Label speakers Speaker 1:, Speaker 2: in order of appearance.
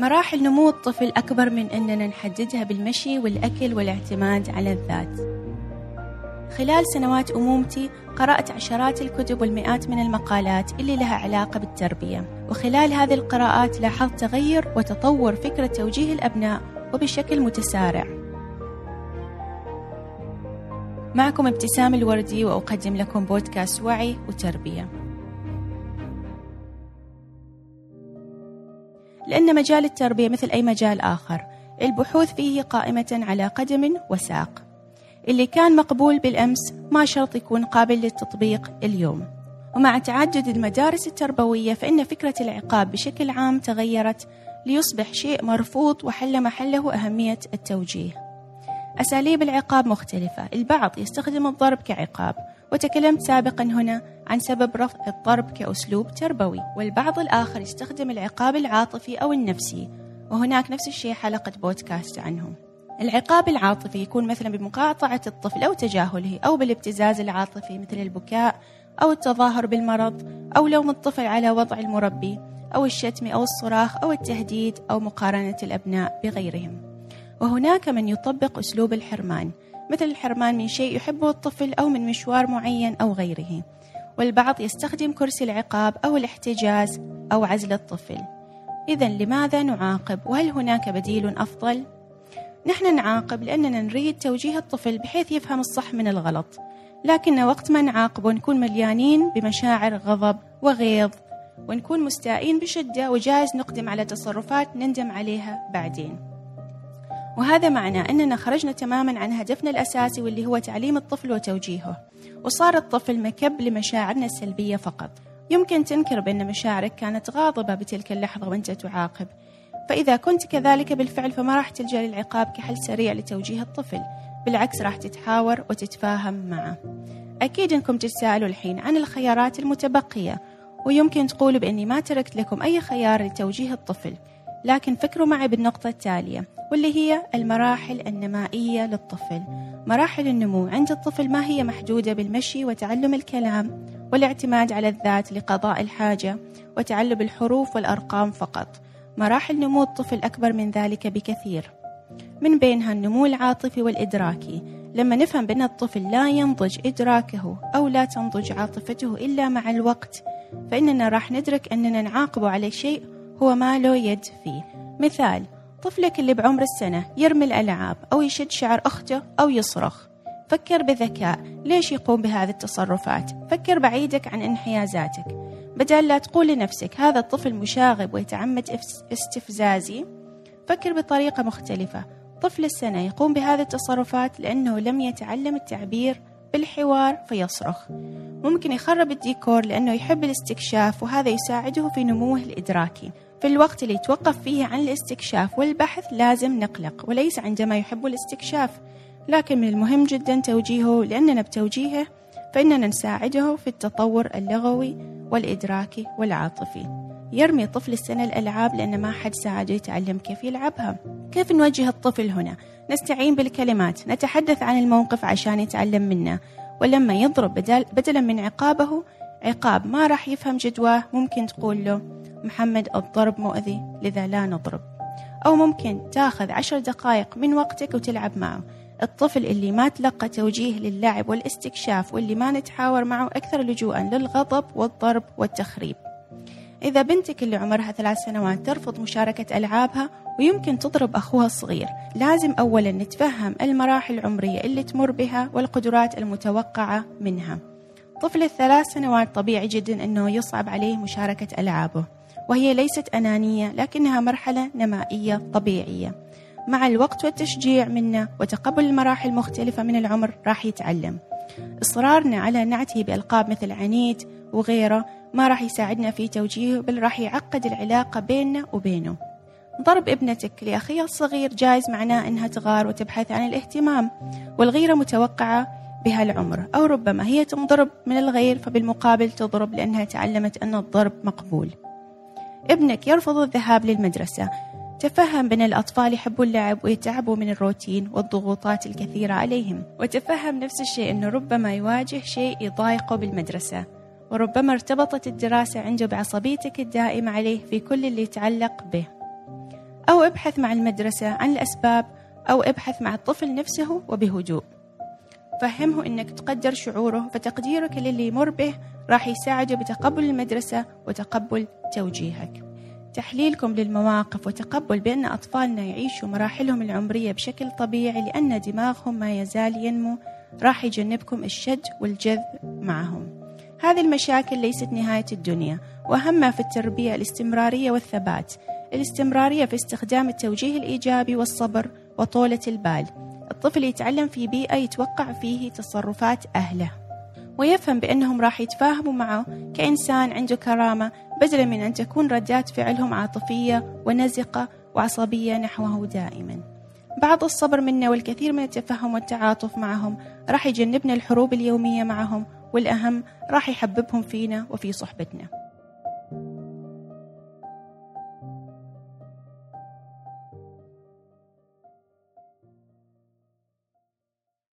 Speaker 1: مراحل نمو الطفل أكبر من أننا نحددها بالمشي والأكل والاعتماد على الذات. خلال سنوات أمومتي قرأت عشرات الكتب والمئات من المقالات اللي لها علاقة بالتربية. وخلال هذه القراءات لاحظت تغير وتطور فكرة توجيه الأبناء وبشكل متسارع. معكم ابتسام الوردي وأقدم لكم بودكاست وعي وتربية. لأن مجال التربية مثل أي مجال آخر البحوث فيه قائمة على قدم وساق. اللي كان مقبول بالأمس ما شرط يكون قابل للتطبيق اليوم. ومع تعدد المدارس التربوية فإن فكرة العقاب بشكل عام تغيرت ليصبح شيء مرفوض وحل محله أهمية التوجيه. أساليب العقاب مختلفة البعض يستخدم الضرب كعقاب وتكلمت سابقا هنا عن سبب رفض الضرب كأسلوب تربوي والبعض الآخر يستخدم العقاب العاطفي أو النفسي وهناك نفس الشيء حلقة بودكاست عنهم. العقاب العاطفي يكون مثلا بمقاطعة الطفل أو تجاهله أو بالابتزاز العاطفي مثل البكاء أو التظاهر بالمرض أو لوم الطفل على وضع المربي أو الشتم أو الصراخ أو التهديد أو مقارنة الأبناء بغيرهم. وهناك من يطبق أسلوب الحرمان مثل الحرمان من شيء يحبه الطفل أو من مشوار معين أو غيره. والبعض يستخدم كرسي العقاب أو الاحتجاز أو عزل الطفل. إذا لماذا نعاقب؟ وهل هناك بديل أفضل؟ نحن نعاقب لأننا نريد توجيه الطفل بحيث يفهم الصح من الغلط. لكن وقت ما نعاقبه نكون مليانين بمشاعر غضب وغيظ ونكون مستائين بشدة وجايز نقدم على تصرفات نندم عليها بعدين. وهذا معنى أننا خرجنا تماما عن هدفنا الأساسي واللي هو تعليم الطفل وتوجيهه. وصار الطفل مكب لمشاعرنا السلبية فقط. يمكن تنكر بأن مشاعرك كانت غاضبة بتلك اللحظة وأنت تعاقب. فإذا كنت كذلك بالفعل فما راح تلجأ للعقاب كحل سريع لتوجيه الطفل. بالعكس راح تتحاور وتتفاهم معه. أكيد أنكم تتساءلوا الحين عن الخيارات المتبقية. ويمكن تقولوا بأني ما تركت لكم أي خيار لتوجيه الطفل. لكن فكروا معي بالنقطة التالية. واللي هي المراحل النمائية للطفل. مراحل النمو. عند الطفل ما هي محدودة بالمشي وتعلم الكلام والاعتماد على الذات لقضاء الحاجة وتعلم الحروف والأرقام فقط. مراحل نمو الطفل أكبر من ذلك بكثير. من بينها النمو العاطفي والإدراكي. لما نفهم بأن الطفل لا ينضج إدراكه أو لا تنضج عاطفته إلا مع الوقت فإننا راح ندرك أننا نعاقبه على شيء هو ما له يد فيه. مثال طفلك اللي بعمر السنة يرمي الألعاب أو يشد شعر أخته أو يصرخ. فكر بذكاء. ليش يقوم بهذه التصرفات؟ فكر بعيدك عن انحيازاتك. بدل لا تقول لنفسك هذا الطفل مشاغب ويتعمد استفزازي فكر بطريقة مختلفة. طفل السنة يقوم بهذه التصرفات لأنه لم يتعلم التعبير بالحوار فيصرخ. ممكن يخرب الديكور لأنه يحب الاستكشاف وهذا يساعده في نموه الإدراكي. في الوقت اللي يتوقف فيه عن الاستكشاف والبحث لازم نقلق وليس عندما يحب الاستكشاف. لكن من المهم جدا توجيهه لأننا بتوجيهه فإننا نساعده في التطور اللغوي والإدراكي والعاطفي. يرمي طفل السنة الألعاب لأن ما حد ساعده يتعلم كيف يلعبها. كيف نوجه الطفل هنا؟ نستعين بالكلمات نتحدث عن الموقف عشان يتعلم منه. ولما يضرب بدل بدلا من عقابه عقاب ما راح يفهم جدواه ممكن تقول له محمد الضرب مؤذي لذا لا نضرب. أو ممكن تأخذ عشر دقائق من وقتك وتلعب معه. الطفل اللي ما تلقى توجيه للعب والاستكشاف واللي ما نتحاور معه أكثر لجوءا للغضب والضرب والتخريب. إذا بنتك اللي عمرها ثلاث سنوات ترفض مشاركة ألعابها ويمكن تضرب أخوها الصغير لازم أولا نتفهم المراحل العمرية اللي تمر بها والقدرات المتوقعة منها. طفل الثلاث سنوات طبيعي جدا أنه يصعب عليه مشاركة ألعابه. وهي ليست أنانية لكنها مرحلة نمائية طبيعية. مع الوقت والتشجيع منا وتقبل المراحل المختلفة من العمر راح يتعلم. إصرارنا على نعته بألقاب مثل عنيد وغيره ما راح يساعدنا في توجيهه بل راح يعقد العلاقة بيننا وبينه. ضرب ابنتك لأخيها الصغير جايز معناه أنها تغار وتبحث عن الاهتمام والغيرة متوقعة بهالعمر أو ربما هي تنضرب من الغير فبالمقابل تضرب لأنها تعلمت أن الضرب مقبول. ابنك يرفض الذهاب للمدرسة. تفهم بأن الأطفال يحبوا اللعب ويتعبوا من الروتين والضغوطات الكثيرة عليهم. وتفهم نفس الشيء أنه ربما يواجه شيء يضايقه بالمدرسة. وربما ارتبطت الدراسة عنده بعصبيتك الدائمة عليه في كل اللي يتعلق به. أو ابحث مع المدرسة عن الأسباب أو ابحث مع الطفل نفسه وبهدوء. فهمه إنك تقدر شعوره فتقديرك للي يمر به راح يساعده بتقبل المدرسة وتقبل توجيهك. تحليلكم للمواقف وتقبل بأن أطفالنا يعيشوا مراحلهم العمرية بشكل طبيعي لأن دماغهم ما يزال ينمو راح يجنبكم الشد والجذب معهم. هذه المشاكل ليست نهاية الدنيا وأهمها في التربية الاستمرارية والثبات. الاستمرارية في استخدام التوجيه الإيجابي والصبر وطولة البال. الطفل يتعلم في بيئة يتوقع فيه تصرفات أهله ويفهم بأنهم راح يتفاهموا معه كإنسان عنده كرامة بدلا من أن تكون ردات فعلهم عاطفية ونزقة وعصبية نحوه دائما. بعض الصبر منا والكثير من التفهم والتعاطف معهم راح يجنبنا الحروب اليومية معهم والأهم راح يحببهم فينا وفي صحبتنا.